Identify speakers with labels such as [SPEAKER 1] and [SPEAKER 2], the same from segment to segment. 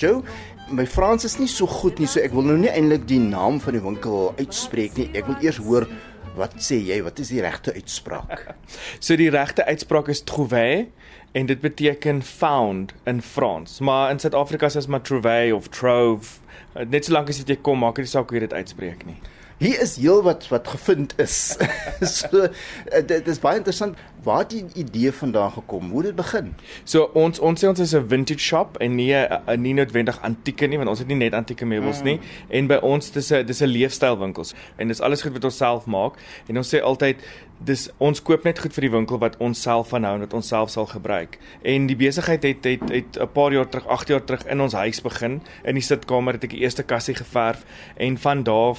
[SPEAKER 1] Joe, my Frans is nie so goed nie, so ek wil nou nie eintlik die naam van die winkel uitspreek nie. Ek wil eers hoor wat sê jy? Wat is die regte uitspraak?
[SPEAKER 2] so die regte uitspraak is trouver en dit beteken found in Frans. Maar in Suid-Afrika is dit maar trouver of trove. Net solank as jy kom, maak dit nie saak hoe jy dit uitspreek nie.
[SPEAKER 1] Hier is heel wat wat gevind is. so eh, dit is baie interessant waar die idee vandaan gekom. Hoe het dit begin?
[SPEAKER 2] So ons ons sê ons is 'n vintage shop en nie 'n nie noodwendig antieke nie want ons het nie net antieke meubels nie mm. en by ons dis 'n dis 'n leefstyl winkels en dis alles goed wat ons self maak en ons sê altyd dis ons koop net goed vir die winkel wat ons self aanhou en wat ons self sal gebruik. En die besigheid het het het 'n paar jaar terug, 8 jaar terug in ons huis begin. In die sitkamer het ek die eerste kassie geverf en van daar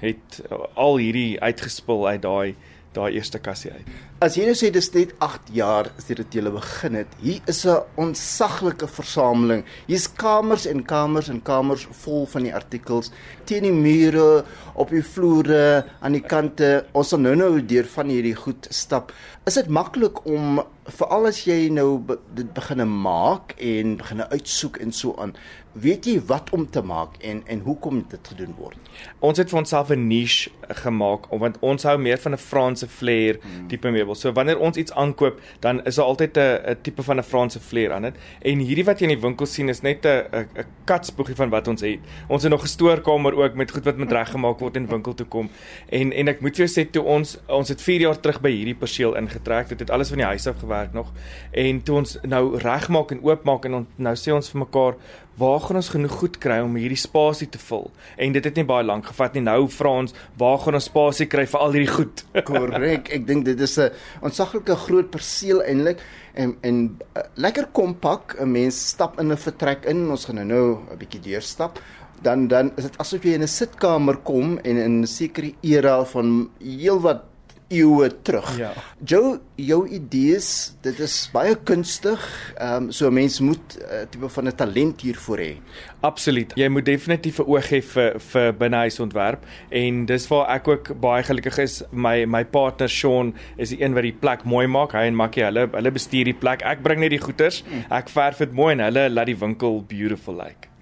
[SPEAKER 2] het al hierdie uitgespil uit daai daai eerste kassie uit.
[SPEAKER 1] As jy nou sê dis net 8 jaar sedert jy begin het, hier is 'n ontsaglike versameling. Hier's kamers en kamers en kamers vol van die artikels teen die mure, op die vloere, aan die kante. Ons sal nou-nou deur van hierdie goed stap. Is dit maklik om veral as jy nou dit begine maak en begine uitsoek en so aan, weet jy wat om te maak en en hoekom dit gedoen word?
[SPEAKER 2] Ons het vir onsself 'n niche gemaak want ons hou meer van 'n Franse flair hmm. tipe meubel. So wanneer ons iets aankoop, dan is daar altyd 'n tipe van 'n Franse flair aan dit. En hierdie wat jy in die winkel sien is net 'n 'n katspoegie van wat ons het. Ons het nog 'n stoorkamer ook met goed wat met reggemaak word in winkel toe kom. En en ek moet jou sê toe ons ons het 4 jaar terug by hierdie perseel ingetrek. Dit het alles van die huis af gewerk nog. En toe ons nou regmaak en oopmaak en on, nou sê ons vir mekaar waar gaan ons genoeg goed kry om hierdie spasie te vul? En dit het nie baie lank gevat nie. Nou vra ons, waar gaan ons spasie kry vir al hierdie goed?
[SPEAKER 1] Korrek. Ek dink dit is 'n ontsaglike groot perseel eintlik en en uh, lekker kompak. 'n Mens stap in 'n vertrek in. Ons gaan nou nou 'n bietjie deurstap. Dan dan is dit asof jy in 'n sitkamer kom en in 'n sekere era van heelwat eeue terug. Ja. Jou jou idees, dit is baie kunstig. Ehm um, so 'n mens moet 'n uh, eh, tipe van 'n talent hiervoor hê.
[SPEAKER 2] Absoluut. Jy moet definitief 'n oog hê vir vir binnehuisontwerp en dis waar ek ook baie gelukkig is. My my partner Sean is die een wat die plek mooi maak. Hy en Makkie, hulle hulle bestuur die plek. Ek bring net die goeders. Hmm. Ek verf dit mooi en hulle laat die winkel beautiful lyk. Like.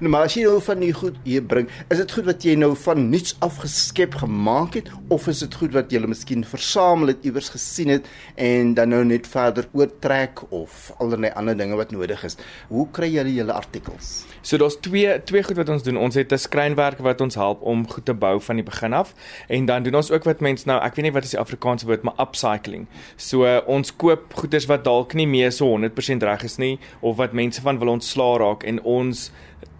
[SPEAKER 1] Nou maar as jy nou van die goed hier bring, is dit goed wat jy nou van niets af geskep gemaak het of is dit goed wat jy miskien versamel het iewers gesien het en dan nou net verder oortrek of allerlei ander dinge wat nodig is. Hoe kry jy julle artikels?
[SPEAKER 2] So daar's twee twee goed wat ons doen. Ons het 'n skrynwerk wat ons help om goed te bou van die begin af en dan doen ons ook wat mense nou, ek weet nie wat is die Afrikaanse woord, maar upcycling. So uh, ons koop goederes wat dalk nie meer so 100% reg is nie of wat mense van wil ontslaa raak en ons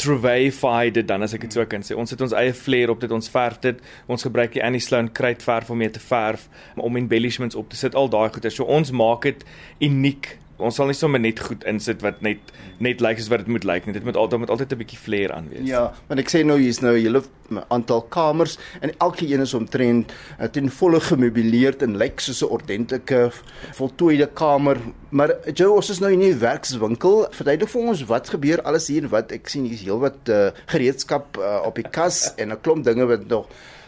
[SPEAKER 2] Truvify dit dan as ek dit so kan sê. Ons het ons eie flair op dit, ons verf dit. Ons gebruik die Annie Sloan kruitverf om mee te verf om embellishments op te sit. Al daai goeie. So ons maak dit uniek ons sal nie sommer net goed insit wat net net lyk like soos wat dit moet lyk like nie. Dit moet altyd met altyd 'n bietjie flair aan wees.
[SPEAKER 1] Ja, want ek sê nou hier's nou 'n hele aantal kamers en elke een is omtrent uh, ten volle gemeubileerd en lyk soos 'n ordentlike voltooide kamer. Maar Joe, ons is nou in 'n werkswinkel. Verduidelik vir ons wat gebeur alles hier en wat ek sien hier's heelwat uh, gereedskap uh, op die kas en 'n klomp dinge wat nog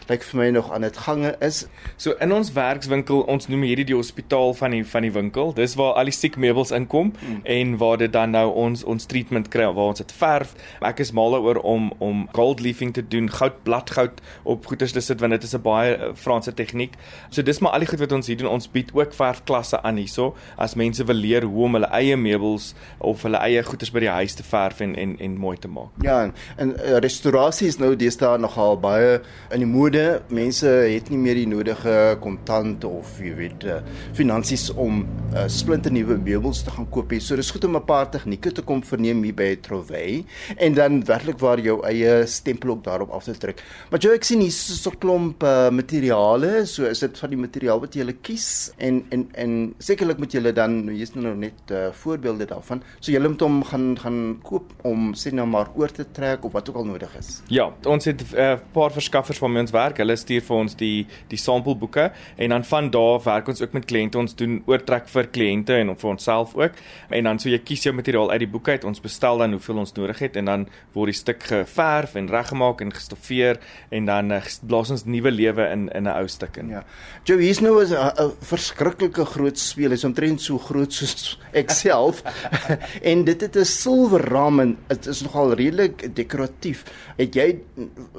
[SPEAKER 1] lyk vir my nog aan dit gange is.
[SPEAKER 2] So in ons werkswinkel, ons noem hierdie die hospitaal van die van die winkel. Dis waar al die siek meubels inkom mm. en waar dit dan nou ons ons treatment kry waar ons dit verf. Ek is mal daaroor om om gold leafing te doen, goud bladgoud op goeders te sit want dit is 'n baie uh, Franse tegniek. So dis maar al die goed wat ons hier doen. Ons bied ook verfklasse aan hierso as mense wil leer hoe om hulle eie meubels of hulle eie goeders by die huis te verf en en en mooi te maak.
[SPEAKER 1] Ja, en, en uh, restaurasie is nou deesdae nogal baie in die mode mode, mense het nie meer die nodige kontant of jy weet uh, finansies om uh, splinte nuwe meubels te gaan koop nie. So dis goed om 'n paar tegnieke te kom verneem hier by Trovey en dan werklik waar jou eie stempel ook daarop af te druk. Maar jy ek sien hier is so 'n klomp uh, materiale, so is dit van die materiaal wat jy hulle kies en en en sekerlik moet jy dan hier's nou net uh, voorbeelde daarvan. So jy moet hom gaan gaan koop om sê nou maar oor te trek of wat ook al nodig is.
[SPEAKER 2] Ja, ons het 'n uh, paar verskaffers waarmee ons werk werk. Hulle stuur vir ons die die sampelboeke en dan van daar werk ons ook met kliënte. Ons doen oortrek vir kliënte en vir onsself ook. En dan so jy kies jou materiaal uit die boek uit. Ons bestel dan hoeveel ons nodig het en dan word die stuk geverf en reggemaak en gestoffeer en dan uh, blaas ons nuwe lewe in in 'n ou stuk in.
[SPEAKER 1] Ja. Joe, hier's nou 'n verskriklike groot speel. Hy's omtrent so groot soos ek self. en dit het 'n silwer ram en dit is nogal redelik dekoratief. Het jy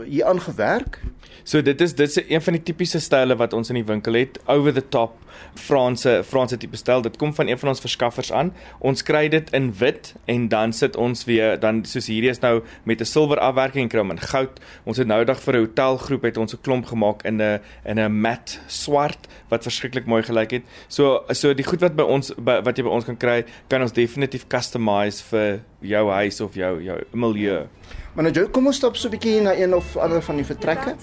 [SPEAKER 1] hier aan gewerk?
[SPEAKER 2] So dit is dit is een van die tipiese style wat ons in die winkel het, over the top Franse Franse tipe styl. Dit kom van een van ons verskaffers aan. Ons kry dit in wit en dan sit ons weer dan soos hierdie is nou met 'n silwer afwerking en krom en goud. Ons het nou dag vir 'n hotelgroep het ons 'n klomp gemaak in 'n in 'n mat swart wat verskriklik mooi gelyk het. So so die goed wat by ons by, wat jy by ons kan kry, kan ons definitief customize vir jou huis of jou jou milieu.
[SPEAKER 1] Maar nou jy kom ons stap so 'n bietjie na een of ander van die vertrekke.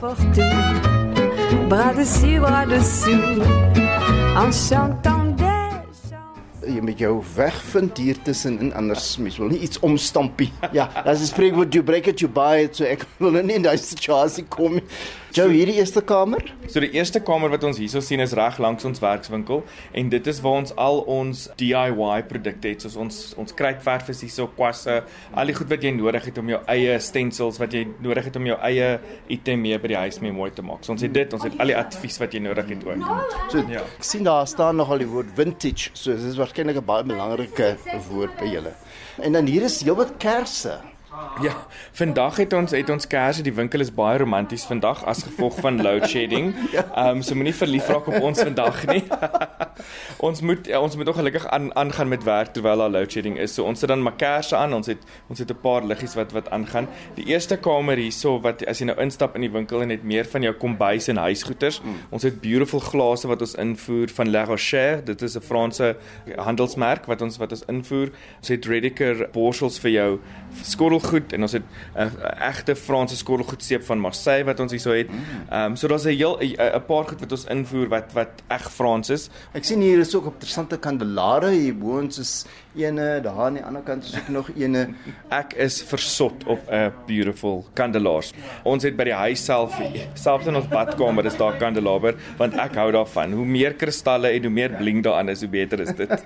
[SPEAKER 1] Bras dessus, bras dessous, en chantant jy met jou wegvind hier tussenin anders mens wil nie iets omstampie. Ja, as jy spreek word you break it you buy it so ek wil nie in daai situasie kom. Jou hierdie eerste kamer?
[SPEAKER 2] So die eerste kamer wat ons hierso sien is reg langs ons werkswinkel en dit is waar ons al ons DIY produkte het soos ons ons kruitverf is hierso kwasse, al die goed wat jy nodig het om jou eie stencils wat jy nodig het om jou eie item mee by die huis mee mooi te maak. So ons het dit, ons het al die advies wat jy nodig het ook.
[SPEAKER 1] So ja. Ek sien daar staan nog al die woord vintage. So dis waarskynlik 'n baie belangrike woord by julle. En dan hier is heelwat kersse.
[SPEAKER 2] Ja, vandag het ons het ons kersse, die winkel is baie romanties vandag as gevolg van load shedding. Ja. Ehm um, so moenie verlief raak op ons vandag nie. ons moet ja, ons moet nog gelukkig aan aangaan met werk terwyl daar load shedding is. So ons sit dan maar kersse aan. Ons het ons het 'n paar liggies wat wat aangaan. Die eerste kamer hierso wat as jy nou instap in die winkel en het meer van jou kombuis en huisgoeders. Mm. Ons het beautiful glase wat ons invoer van La Rochère. Dit is 'n Franse handelsmerk wat ons wat ons invoer. Ons het Rediker borsels vir jou skottelgoed en ons het 'n uh, uh, egte Franse skottelgoed seep van Marseille wat ons hierso het. Mm. Ehm um, so daar's 'n heel 'n paar goed wat ons invoer wat wat eg Frans is.
[SPEAKER 1] Ek sien hier is ook interessante kandelare hier bo ons is ene daar aan die ander kant is ook nog ene.
[SPEAKER 2] Ek is versot op 'n beautiful kandelaars. Ons het by die huis self selfs in ons badkamer is daar kandelaber want ek hou daarvan. Hoe meer kristalle en hoe meer bling daaraan is, hoe beter is dit.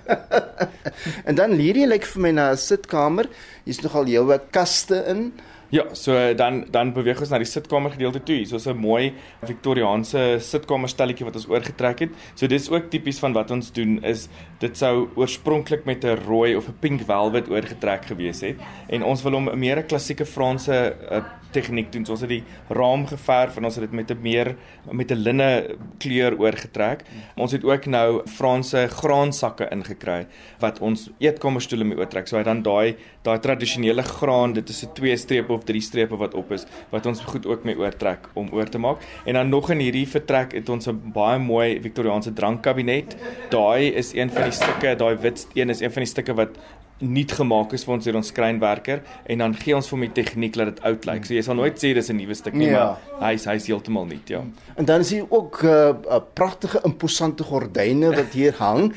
[SPEAKER 1] en dan hierdie lyk vir my na 'n sitkamer. Hier's nogal heelwat kaste in.
[SPEAKER 2] Ja, so dan dan beweeg ons na die sitkamer gedeelte toe. Hier is 'n mooi Victoriaanse sitkamerstelletjie wat ons oorgetrek het. So dis ook tipies van wat ons doen is dit sou oorspronklik met 'n rooi of 'n pink velvet oorgetrek gewees het en ons wil hom 'n meer klassieke Franse uh, tegniek doen. So ons het die raam geverf en ons het dit met 'n meer met 'n linne kleur oorgetrek. Ons het ook nou Franse graansakke ingekry wat ons eetkamerstoele mee oortrek. So hy dan daai daai tradisionele graan, dit is 'n twee strepe of drie strepe wat op is wat ons goed ook mee oortrek om oor te maak. En dan nog in hierdie vertrek het ons 'n baie mooi Victoriaanse drankkabinet. Daai is een van die stukke, daai wit een is een van die stukke wat nuut gemaak is vir ons deur ons skrynwerker en dan gee ons vir hom die tegniek dat dit oud lyk. So jy sal nooit sê dis 'n nuwe stuk nie, ja. maar hy's hy's heeltemal nuut, ja.
[SPEAKER 1] En dan is hier ook 'n uh, uh, pragtige imposante gordyne wat hier hang.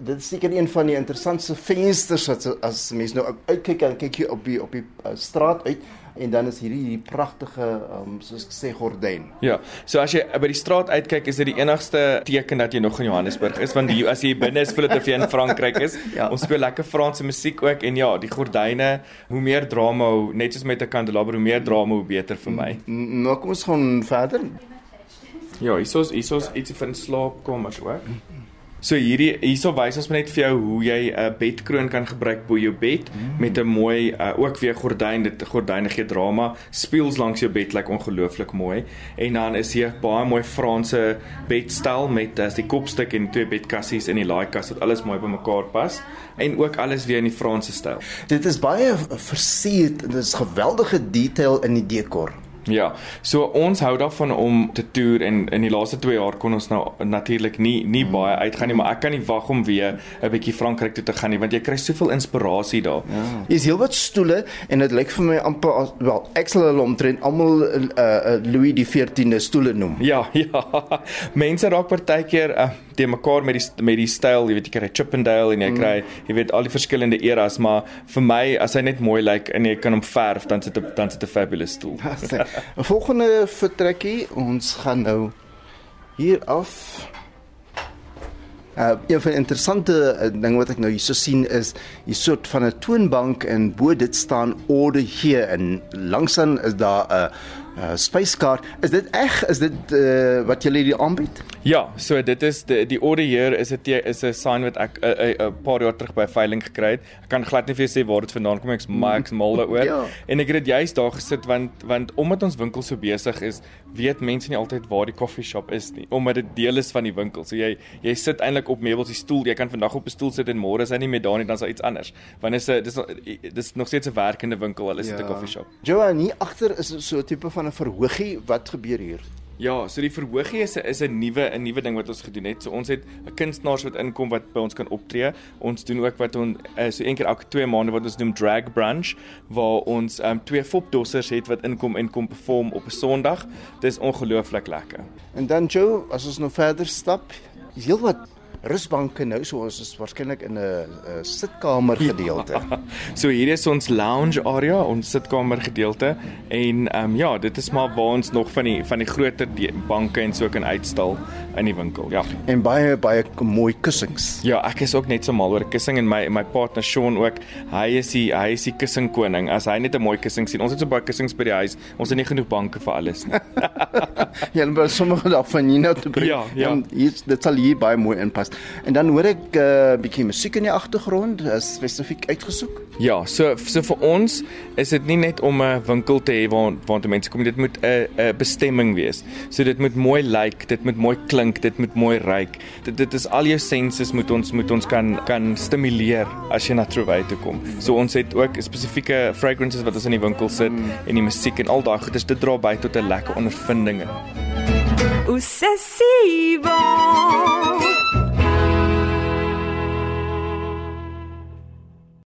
[SPEAKER 1] dit is seker een van die interessantste vensters wat as mense nou uitkyk en kyk jy op die op die uh, straat uit en dan is hierdie hierdie pragtige um, soos ek sê gordyn.
[SPEAKER 2] Ja. So as jy by die straat uitkyk is dit die enigste teken dat jy nog in Johannesburg is want die, as jy binne is voel dit of jy in Frankryk is. ja. Ons speel lekker Franse musiek ook en ja, die gordyne, hoe meer drama, hoe, net soos met 'n kandelaber, hoe meer drama hoe beter vir my.
[SPEAKER 1] Nou kom ons gaan verder.
[SPEAKER 2] Ja, hiersoos hiersoos ietsie vir 'n slaapkamer ook. So hierdie hierso wys ons net vir jou hoe jy 'n uh, bedkroon kan gebruik bo jou bed mm. met 'n mooi uh, ook weer gordyn dit gordyne gee drama speels langs jou bed lyk like ongelooflik mooi en dan is hier baie mooi Franse bedstel met as uh, die kopstuk en twee bedkassies in die laaikas wat alles mooi bymekaar pas en ook alles weer in die Franse styl.
[SPEAKER 1] Dit is baie versierd en dit is geweldige detail in die dekor.
[SPEAKER 2] Ja, so ons hou daarvan om te toer en in die laaste 2 jaar kon ons nou natuurlik nie nie mm. baie uitgaan nie, maar ek kan nie wag om weer 'n bietjie Frankryk toe te gaan nie want jy kry soveel inspirasie daar.
[SPEAKER 1] Ja. Hier's heelwat stoele en dit lyk vir my amper wel ek sal hulle omtrent almal uh, uh, Louis die 14de stoele noem.
[SPEAKER 2] Ja, ja. Mense raak partykeer uh, te mekaar met die met die styl, jy weet jy kry Chippendale en jy mm. kry jy weet al die verskillende eras, maar vir my as hy net mooi lyk en jy kan hom verf, dan sit 'n dan sit 'n fabulous stoel.
[SPEAKER 1] 'n Volgende vertrekkie, ons gaan nou hier af. Uh een van die interessante uh, ding wat ek nou hierso sien is 'n soort van 'n toonbank en bo dit staan order hier en langsaan is daar 'n uh, uh spyskaart. Is dit reg? Is dit uh wat julle hier aanbied?
[SPEAKER 2] Ja, so dit is die die order hier is dit is 'n sign wat ek 'n uh, uh, paar jaar terug by veiling gekry het. Ek kan glad nie vir jou sê waar dit vandaan kom ek's Max mal daaroor. ja. En ek het dit juist daar gesit want want omdat ons winkel so besig is, weet mense nie altyd waar die coffee shop is nie, omdat dit deel is van die winkel. So jy jy sit eintlik op meubels, die stoel, jy kan vandag op 'n stoel sit en môre is hy nie meer daar nie, dan is daar iets anders. Want is 'n dis dis nog steeds 'n werkende winkel, hulle is 'n ja. coffee shop.
[SPEAKER 1] Joan, hier agter is so 'n tipe van 'n verhoogie. Wat gebeur hier?
[SPEAKER 2] Ja, so die verhoogie is 'n is 'n nuwe 'n nuwe ding wat ons gedoen het. So ons het 'n kunstenaars wat inkom wat by ons kan optree. Ons doen ook wat ons uh, so een keer elke 2 maande wat ons noem drag brunch waar ons um, twee fopdossers het wat inkom en kom perform op 'n Sondag. Dit is ongelooflik lekker.
[SPEAKER 1] En dan Joe, as ons nou verder stap, is heelwat rusbanke nou so ons is waarskynlik in 'n sitkamer ja. gedeelte. Ja.
[SPEAKER 2] So hier is ons lounge area, ons sitkamer gedeelte en ehm um, ja, dit is maar waar ons nog van die van die groter banke en so kan uitstal in die winkel. Ja.
[SPEAKER 1] En baie baie mooi kussings.
[SPEAKER 2] Ja, ek is ook net so mal oor kussing en my my partner Sean ook. Hy is die hy is die kussing koning. As hy net 'n mooi kussing sien. Ons het so baie kussings by die huis. Ons het nie genoeg banke vir alles nie.
[SPEAKER 1] ja, maar sommige daarvan nie nou te bring. Ja, ja. Hier dit sal hier baie mooi inpas. En dan hoor ek 'n uh, bietjie musiek in die agtergrond, is spesifiek uitgesoek.
[SPEAKER 2] Ja, so so vir ons is dit nie net om 'n winkel te hê waar waar mense kom, dit moet 'n 'n bestemming wees. So dit moet mooi lyk, like, dit moet mooi klink, dit moet mooi ruik. Dit dit is al jou senses moet ons moet ons kan kan stimuleer as jy na Trouwe toe kom. So ons het ook spesifieke fragrances wat ons in die winkel sit mm. en die musiek en al daai goeders dit dra by tot 'n lekker ondervinding. Ossessivo